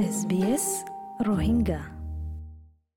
اس بي اس روهينجا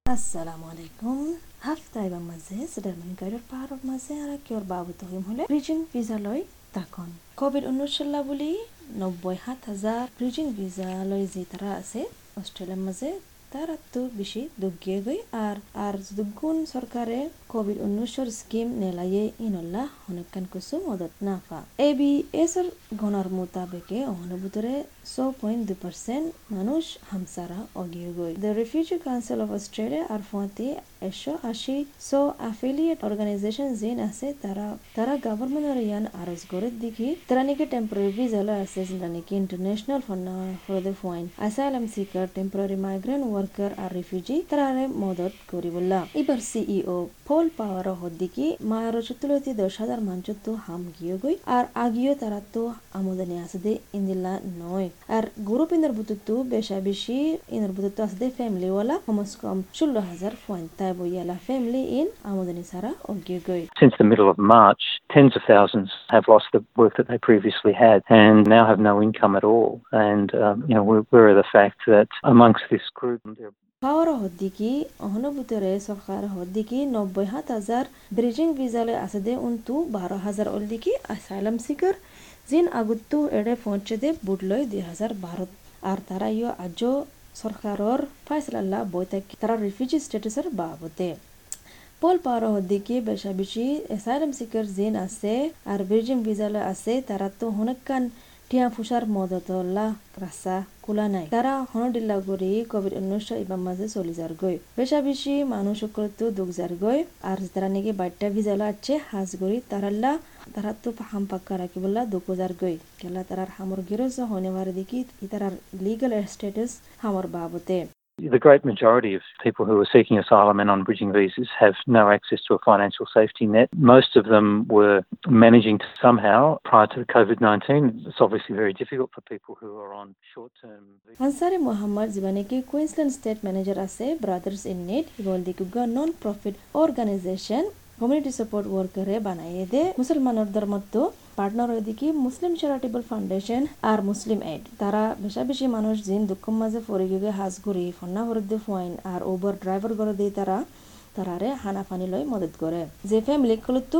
السلام عليكم هفتاي بمزيز درمان غير بارو مزيز عراك يور بابو تهيم هولي ريجين فيزا لوي تاكون كوبيد انو شلا بولي نوبوي هات هزار ريجين فيزا لوي زي ترا اسي অষ্ট্ৰেলিয়াৰ মাজে মাজে আত্ম বেশি দুগিয়ে গই আর আর দুগুণ সরকারে কোভিড উনিশের স্কিম নেলাইয়ে ইনল্লা হনকান কুসু মদত না পা এ বি এসর গণর মোতাবেকে অনুভূতরে সো পয়েন্ট দুই পার্সেন্ট মানুষ হামসারা অগিয়ে গই the Refugee Council of Australia আর ফুয়াতে একশো আশি সো অ্যাফিলিয়েট অর্গানাইজেশন যেন আছে, তারা তারা গভর্নমেন্টের ইয়ান আরজ করে দেখি। তারা নাকি টেম্পোরারি ভিসা আছে যেটা নাকি international ফন্না for the fine asylum seeker temporary migrant worker R refugee তারারে মদত করিবল্লা এবার সিইও ফল পাওয়ার হদ্দিকি মায়ার চতুলতি দশ হাজার মানচত্ব হাম গিয়ে গই, আর আগিও তারা তো আমদানি আছে দে, ইন্দিল্লা নয়। আর গ্রুপ ইনার বুতুত্তু বেশা বেশি ইনার বুতুত্তু আছে দে ফ্যামিলি ওয়ালা কমস কম ষোলো হাজার পয়েন্ট ফ্যামিলি ইন আমদানি সারা অগিয়ে গই Since the middle of March, tens of thousands have lost the work that they previously had and now have no income at all. And, um, you know, we're aware of the fact that amongst this group, there পাওয়ার হদ্দিকি অহনুভূতরে সরকার হদ্দিকি নব্বই সাত হাজার bridging ভিজালে আছে দে উন্তু বারো হাজার অলদিকি আসাইলাম seeker জিন আগুত্তু এড়ে পৌঁছে দে বুটলই দুই হাজার বারো আর তারা ইয় আজ সরকারর বই থাকে তারা রিফিউজি স্টেটাসের বাবদে। পল পাওয়ার হদ্দিকে বেশা বেশি অ্যাসাইলাম সিকার জিন আছে আর বেজিং ভিজালে আছে, তারা তো হনকান টিয়া ফুসার মদতলা রাস্তা খোলা নাই তারা হনডিল্লা গড়ি কোভিড উনিশ ইবার মাঝে চলি যার গই বেশা বেশি মানুষ তো দুঃখ যার গই আর তারা নাকি বাইটটা ভিজালা আছে হাজ গড়ি তারাল্লা তারা তো হাম পাক্কা রাখি বললা দুঃখ যার গই কেলা তারার হামর গিরজ হনেবার দেখি তারার লিগাল স্ট্যাটাস হামর বাবতে The great majority of people who are seeking asylum and on bridging visas have no access to a financial safety net. Most of them were managing to somehow prior to COVID 19. It's obviously very difficult for people who are on short term. Ansari Muhammad Zibaniki, Queensland State Manager Ase Brothers in Need, Goldikuga non profit organization, community support worker, Banaede, Muslim ಮತ್ತು partner ওইদিকে Muslim Charitable Foundation আর Muslim Aid তারা বেশা বেশি মানুষ জিন দুঃখ মাঝে ফরে গিয়ে হাজ ঘুরি, ফন্না ভরদে ফাইন আর ওভার ড্রাইভার করে দিয়ে তারা তারারে হানা পানি লই মদত করে। যে ফ্যামিলি কলতো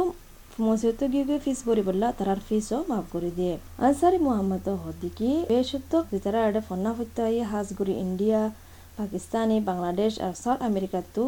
মসজিদ গিয়ে ফিস ভরি বললা, তারার ফিসও মাফ করে দিয়ে। আনসারি মোহাম্মদ হদ্দিকি বেসত্য যে তারা এটা ফন্না ফত্য হাজ ঘুরি ইন্ডিয়া, পাকিস্তানি, বাংলাদেশ আর সাউথ আমেরিকাতো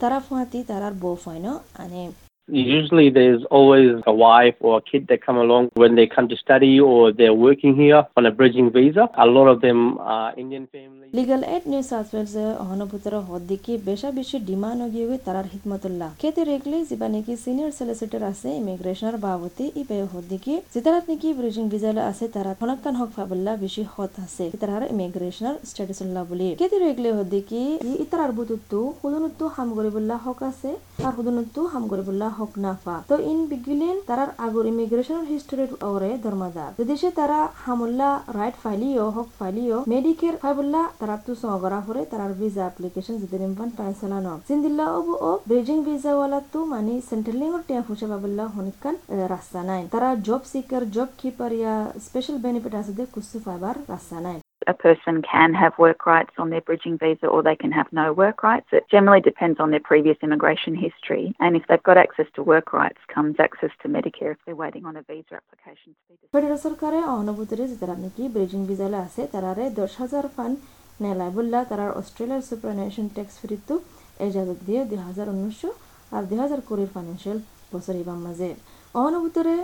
তারা ফুয়াতি তারার বউ ফাইন আনে। Usually there's always a wife or a kid that come along when they come to study or they're working here on a bridging visa. A lot of them are Indian families. Legal Aid New South Wales অহনুভূতর হদ্দিকি বেশা বেশি demand গিয়ে তারার হিতমতুল্লাহ খেতে রেগলি যিবা নাকি senior solicitor আছে ইমিগ্রেশনের বাবতি ই বে হদ্দিকি যেতারাত নাকি ব্রিজিং ভিজালে আছে, তারা ফনাক্কান হক ফাবল্লা বেশি হত আছে তারার ইমিগ্রেশনের স্ট্যাটাস উল্লাহ বলি খেতে রেগলি হদ্দিকি ইতারার বুতুত্তু হুদুনুত্তু হাম গরিবুল্লাহ হক আছে আর হুদুনুত্তু হাম গরিবুল্লাহ হক নাফা। তো ইন বিগিলেন তারার আগর ইমিগ্রেশনের হিস্টোরি ওরে ধর্মদার সে তারা হামুল্লা রাইট ফাইলিও, হক ফাইলিও মেডিকের ফাইবুল্লা তারা তু সগরা হরে তারার ভিসা অ্যাপ্লিকেশন যদি নিম্পান পাইসালানো সিন্দিল্লা ওবু ও ব্রিজিং ভিসা ওয়ালা তু মানে সেন্ট্রালিং ওর টিয়া ফুসে বাবুল্লা হনিকান রাস্তা নাই। তারা জব সিকার জব কিপার ইয়া স্পেশাল বেনিফিট আছে দে কুসু ফাইবার রাস্তা নাই। A person can have work rights on their bridging visa or they can have no work rights. It generally depends on their previous immigration history. And if they've got access to work rights, comes access to Medicare if they're waiting on a visa application. Federal সরকারে অনুভূতিরে যারা নাকি bridging ভিজালে আছে তারারে দশ হাজার fun নেলাই বললা তারার অস্ট্রেলিয়ার সুপারনেশন ট্যাক্স ফ্রিতো এজাজত দিয়ে দুই হাজার উনিশশো আর দুই হাজার ফাইন্যান্সিয়াল বছর ইবার মাঝে অনুভূতরে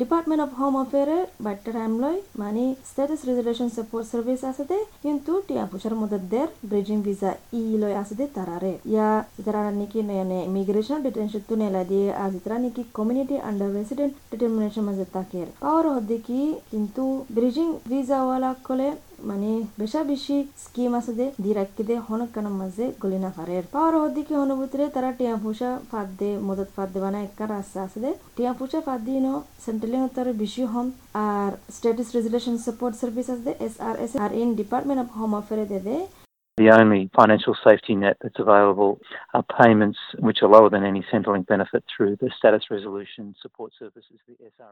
ডিপার্টমেন্ট অফ হোম অফেয়ারে বাট্টা টাইম লয় মানে স্ট্যাটাস রেজুলেশন সাপোর্ট সার্ভিস আছে দে কিন্তু টিয়া পুষার মদত দের ব্রিজিং ভিসা ই লয় আছে দে তারারে ইয়া যারা নাকি নয়নে ইমিগ্রেশন ডিটেনশন তু নেলা দিয়ে আজ তারা নাকি কমিউনিটি মানে বেশা বেশি স্কিম আছে যে দি রাখি দে হনক কানার মাঝে গলি না পারে পাওয়ার হদ্দিকে অনুভূতিরে তারা টিয়া ফুসা ফাদ দে মদত ফাদ দে বানা একটা রাস্তা আছে দে। টিয়া ফুসা ফাদ দিয়ে নো সেন্ট্রালিং তার বেশি হম আর স্ট্যাটাস রেজুলেশন সাপোর্ট সার্ভিস আছে দে S R S R in Department of Home Affair দে দে। The only financial safety net that's available are payments which are lower than any Centrelink benefit through the Status Resolution Support Services, the SR.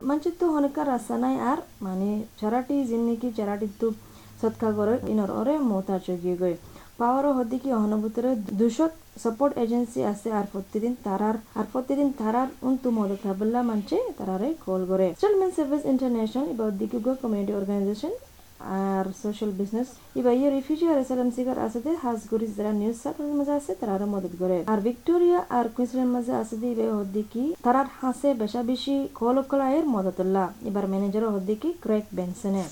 ಸತ್ಕಾಗೋರು ಇನ್ನೋರೇ ಮೂತಾಚೋಗಿಗೊಯ್ ಪಾವರ ಹೊದಿಗೆ ಅನುಭೂತರ ದುಷತ್ support agency আছে আর প্রতিদিন তারার আর প্রতিদিন তারার উন্তু মদত হাবল্লা মানছে তারারে কল করে স্টেলমেন সার্ভিস ইন্টারন্যাশনাল ইবা দিকে গো কমিউনিটি অর্গানাইজেশন আর সোশ্যাল বিজনেস ইবা ইয়ে রিফিউজি আর এসালাম সিগার আছে দে হাজগুড়ি যারা নিউজ সার্ভিস মাঝে আছে তারারে মদত করে আর ভিক্টোরিয়া আর কুইন্সল্যান্ড মাঝে আছে দে ইবা হদ্দিকি তারার হাসে বেশা বেশি কল কলায়ের মদতুল্লাহ এবার ম্যানেজার হদ্দিকি ক্রেক বেনসনের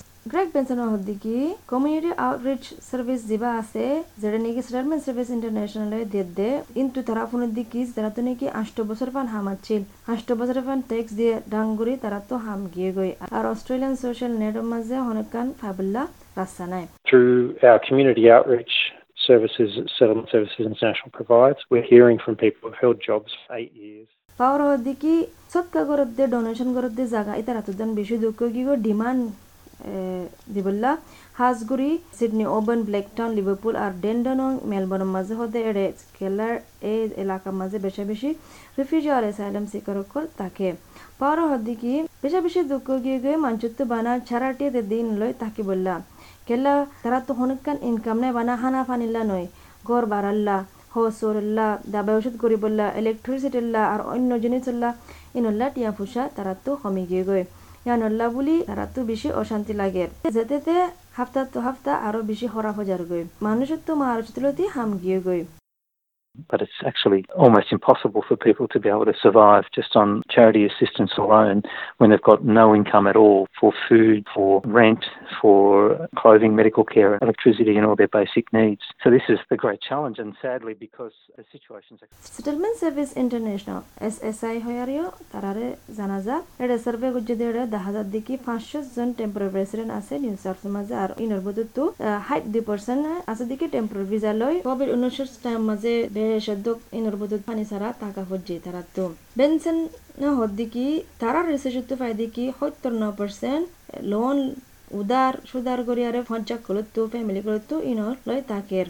হদ্দিকি কমিউনিটি আউটরিচ সার্ভিস দিবা আছে যেটা নাকি সেটেলমেন্ট সার্ভিস ইন্টারন্যাশনালে দিয়ে দে। কিন্তু তারা ফোনের দিকি যারা তো নাকি আষ্ট বছর পান হামাচ্ছিল আষ্ট বছর পান ট্যাক্স দিয়ে ডাঙ্গুরি তারা তো হাম গিয়ে গই। আর অস্ট্রেলিয়ান সোশ্যাল নেটের মাঝে অনেকখান ফাবুল্লা রাস্তা নাই। Through our community outreach services Settlement Services International provides, we're hearing from people who've held jobs for eight years. পাওয়ার হদ্দিকি সৎকা গরত দিয়ে ডোনেশন দিয়ে জায়গা এটা রাতুদান বেশি দুঃখ কি গো ডিমান্ড দিবল্লা হাজগুড়ি, সিডনি, ওবন, ব্লেকটাউন, লিভারপুল আর ডেন্ডন, মেলবোর্নের মাঝে হতে এড়ে কেলার এই এলাকার মাঝে বেশি বেশি রিফিউজি আর এসাইলাম শিকারকল তাকে। পাওয়ার হদ্দিকি বেশি বেশি দুঃখ গিয়ে গিয়ে মানচিত্র বানা ছাড়াটিয়ে দিন লই তাকে বললা কেলা, তারা তো হনকান ইনকাম নাই, বানা হানা ফানিল্লা নয়। গড় বাড়াল্লা হসরল্লা দাবা ওষুধ করিবল্লা ইলেকট্রিসিটিল্লা আর অন্য জিনিসল্লা, ইনল্লা টিয়া ফুসা তারা তো কমে গিয়ে গয়। ইয়ানল্লা বুলি তারা তো বেশি অশান্তি লাগে। যেতে হাফতা তো হাফতা আরও বেশি হরা হজার গই মানুষের তো মারচতলতি হাম গিয়ে গই But it's actually almost impossible for people to be able to survive just on charity assistance alone when they've got no income at all for food, for rent, for clothing, medical care, electricity, and all their basic needs. So this is the great challenge, and sadly, because the situations are settlement service international S S I হয়ারিও তারারে জানা যা এটা survey গুজে দিয়ে দশ হাজার দিকে পাঁচশো জন টেম্পোরারি রেসিডেন্ট আছে নিউ সাউথ মাঝে আর ইনর বদুত হাইট দুই পার্সেন্ট আছে দিকে টেম্পোরারি ভিসা লই কোভিড উনিশের টাইম মাঝে বদুত পানি সারা টাকা হজ্জে তারা তো বেনসেন না হদ্দিকি তারা রিসের্চ ফাইদিকি সত্তর ন পার্সেন্ট লোন উদার সুদার গরিয়ারে ফঞ্চাক করতো ফ্যামিলি করতো ইনর লই তাকের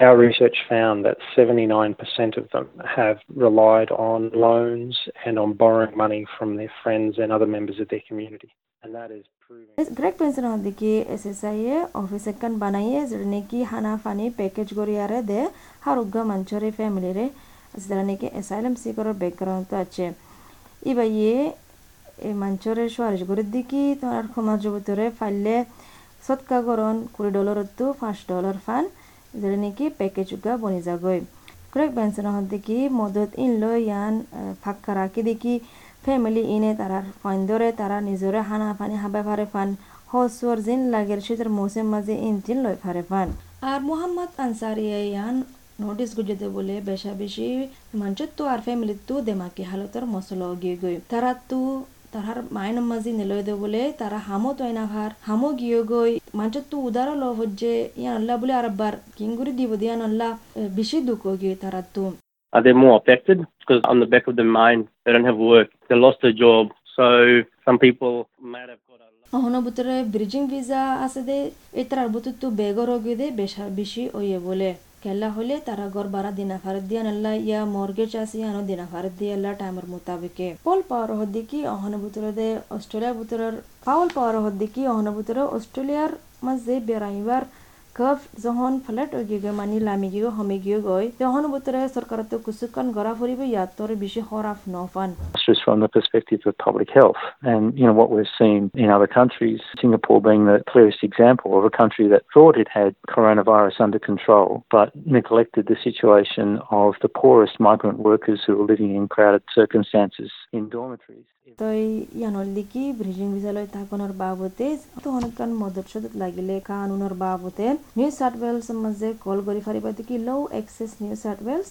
Our research found that 79% of them have relied on loans and on borrowing money from their friends and other members of their community. Greg Benson দিকে S S I A office একান বানাইয়ে যেটা নাকি হানা funny package গড়িয়ারে দে হারুগা মাঞ্চরে ফ্যামিলিরে যেটা নাকি asylum সিকরের background তো আছে ইবা ইয়ে এই মাঞ্চরে সোয়ারিশ গড়ের দিকে তোমার সমাজ ভিতরে ফাইলে সৎকা গরণ কুড়ি ডলার তো পাঁচ ডলার ফান যেটা নাকি প্যাকেজ উগা বনি যাগৈ গ্রেক পেন্সন দিকে মদত ইন লই ইয়ান ফাঁকা রাখি দেখি ফ্যামিলি ইনে তারার ফাইন্দরে তারা নিজরে হানা পানি হাবা ফারে ফান হসওয়ার জিন লাগের শীতের মৌসুম মাঝে ইনতিন লই ফারে ফান আর মোহাম্মদ আনসারি ইয়ান নোটিস গুজতে বলে বেশা বেশি তো আর ফ্যামিলির তো দেমাকি হালতর মশলা গিয়ে গই তারা তো তাহার মায়ের মাঝি নিলয় দে বলে তারা হামো তৈ না ভার হামো গিয়ে গই মানুষের তো উদার ল হচ্ছে ইয়ান আল্লাহ বলে আর বার কিঙ্গুরি দিব দিয়ান আল্লাহ বেশি দুঃখ গিয়ে তারা তো Are they more affected? Because on the back of their mind, they don't have work. They lost their job. So some people might have got a অহন ভিতরে ব্রিজিং ভিসা আছে দে এটার ভিতর তো বেগর ওগে দে বেশি ওয়ে বলে কেলা হলে তারা ঘর বারা দিনা ফারত দিয়া নাল্লা ইয়া মর্গেজ আছে ইয়ানো দিনা ফারত দিয়ে টাইমের মোতাবেক পল পাওয়ার হদ্দিকি অহন ভিতরে দে অস্ট্রেলিয়া ভিতরের পাওল পাওয়ার হদ্দিকি অহন ভিতরে অস্ট্রেলিয়ার মাঝে বেড়াইবার কফ যখন ফ্লেট গিয়ে মানি লামি গিয়ে হমে গিয়ে গই তখন ভিতরে সরকার তো কুসুকান গড়া ফুরিব ইয়াতর বেশি খরাফ নফান just from the perspective of public health. And, you know, what we've seen in other countries, Singapore being the clearest example of a country that thought it had coronavirus under control, but neglected the situation of the poorest migrant workers who were living in crowded circumstances in dormitories. তই ইয়ানর leaky bridging বিদ্যালয় থাকনের বাবতে তো অনেকক্ষণ মদত সদত লাগিলে কানুনের বাবতে Wales মাঝে call করি ফারিব দেখি Law Access New South Wales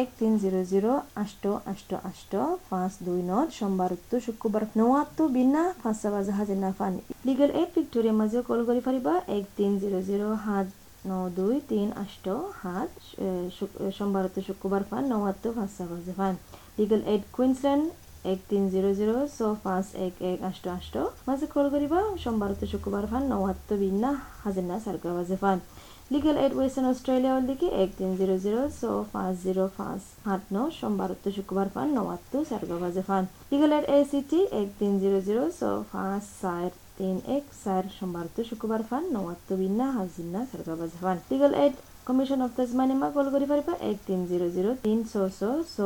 এক তিন জিরো জিরো আষ্ট আষ্ট আষ্ট, পাঁচ, দুই, ন সোমবার উত্তর শুক্রবার নয়াত্তর বিনা পাঁচটা বাজে হাজিনা ফান লিগেল এক ভিক্টোরিয়া মাঝে কল করি ফারিবা এক তিন জিরো জিরো সাত, ন, দুই, তিন, আষ্ট, সাত সোমবার উত্তর শুক্রবার ফান নয়াত্তর পাঁচটা বাজে ফান। লিগেল এইড কুইন্সল্যান্ড এক তিন জিরো জিরো ছ পাঁচ এক এক, আষ্ট আষ্ট। মাঝে কল করিবা সোমবার তো শুক্রবার ফান নৱাত্তৰ বিন্না, হাজিনা চাৰকা বাজে ফান। লিগেল এইড ৱেষ্টাৰ্ণ অষ্ট্ৰেলিয়াৰ দিকে এক তিন জিরো জিরো ছ পাঁচ জিরো পাঁচ সাত ন সোমবার তো শুক্রবার ফান নৱাত্তৰ চাৰকা বাজে fun. Legal Aid A C T এক তিন জিরো জিরো ছ পাঁচ চার, তিন, এক, চার সোমবার তো শুক্রবার ফান নৱাত্ত বিনা হাজিনা সারগা বাজে ফান। লিগেল এড কমিশন অফ তাজমানিমা কল করে পারিবা এক তিন জিরো জিরো তিন ছ ছ ছ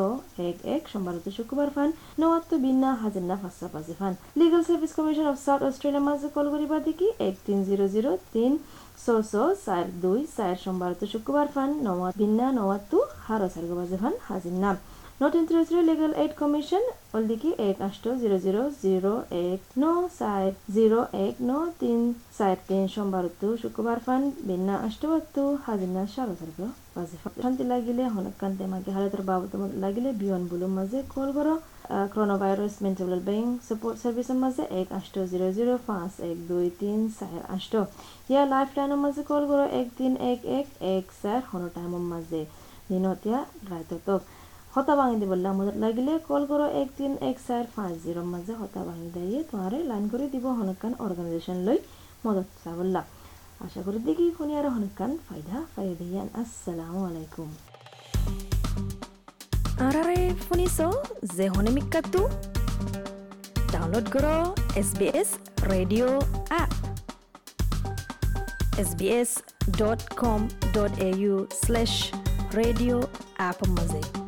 এক এক সোমবাৰ শুক্রবার ফান, নওয়াত্ত বিনা হাজিনা ফাঁসা পাঁচে fun. Legal Service Commission of South Australia মাঝে কল করিবা দেখি, এক তিন জিরো জিরো তিন ছ ছ চার দুই চার সোমবার তো শুক্রবার ফান নওয়া বিনা নওয়াত্তু, হারো সার্গ বাজে ফান হাজির নাম not interested Legal Aid Commission অলদিকি এক আষ্ট জিরো জিরো জিরো এক ন চার জিরো এক ন তিন চার তিন সোমবার শুক্রবার ফান বিনা আষ্টবাত্তু হাজির না সারো সার্গ বাজে ফান শান্তি লাগিলে হনকান্তে মাকে হালতের বাবদ লাগিলে বিয়ন বুলুম মাঝে কল করো। ক্রোনোভাইরাস মেন্টাল ওয়েলবিং সাপোর্ট সার্ভিসের মাঝে এক আষ্ট জিরো জিরো পাঁচ এক দুই তিন চার আষ্ট। ইয়া লাইফ লাইনের মাঝে কল করো, এক তিন এক এক এক চার হনো টাইমের মাঝে। দিনতীয়া রায়তক হতা ভাঙি দিবলে আমাদের লাগিলে কল করো এক তিন এক চার পাঁচ জিরোর মাঝে হতা ভাঙি দিয়ে। তোমার লাইন করে দিব হনকান অর্গানাইজেশন লই মদত চাবল্লা আশা করি দেখি শুনি আর হনকান ফায়দা পাই দিয়ান। আসসালামু আলাইকুম। আরারে শুনিছ যে হনে মিক্কাটো ডাউনলোড কৰ S B S radio' app S B S dot com dot A U slash radio' এপৰ মাজে।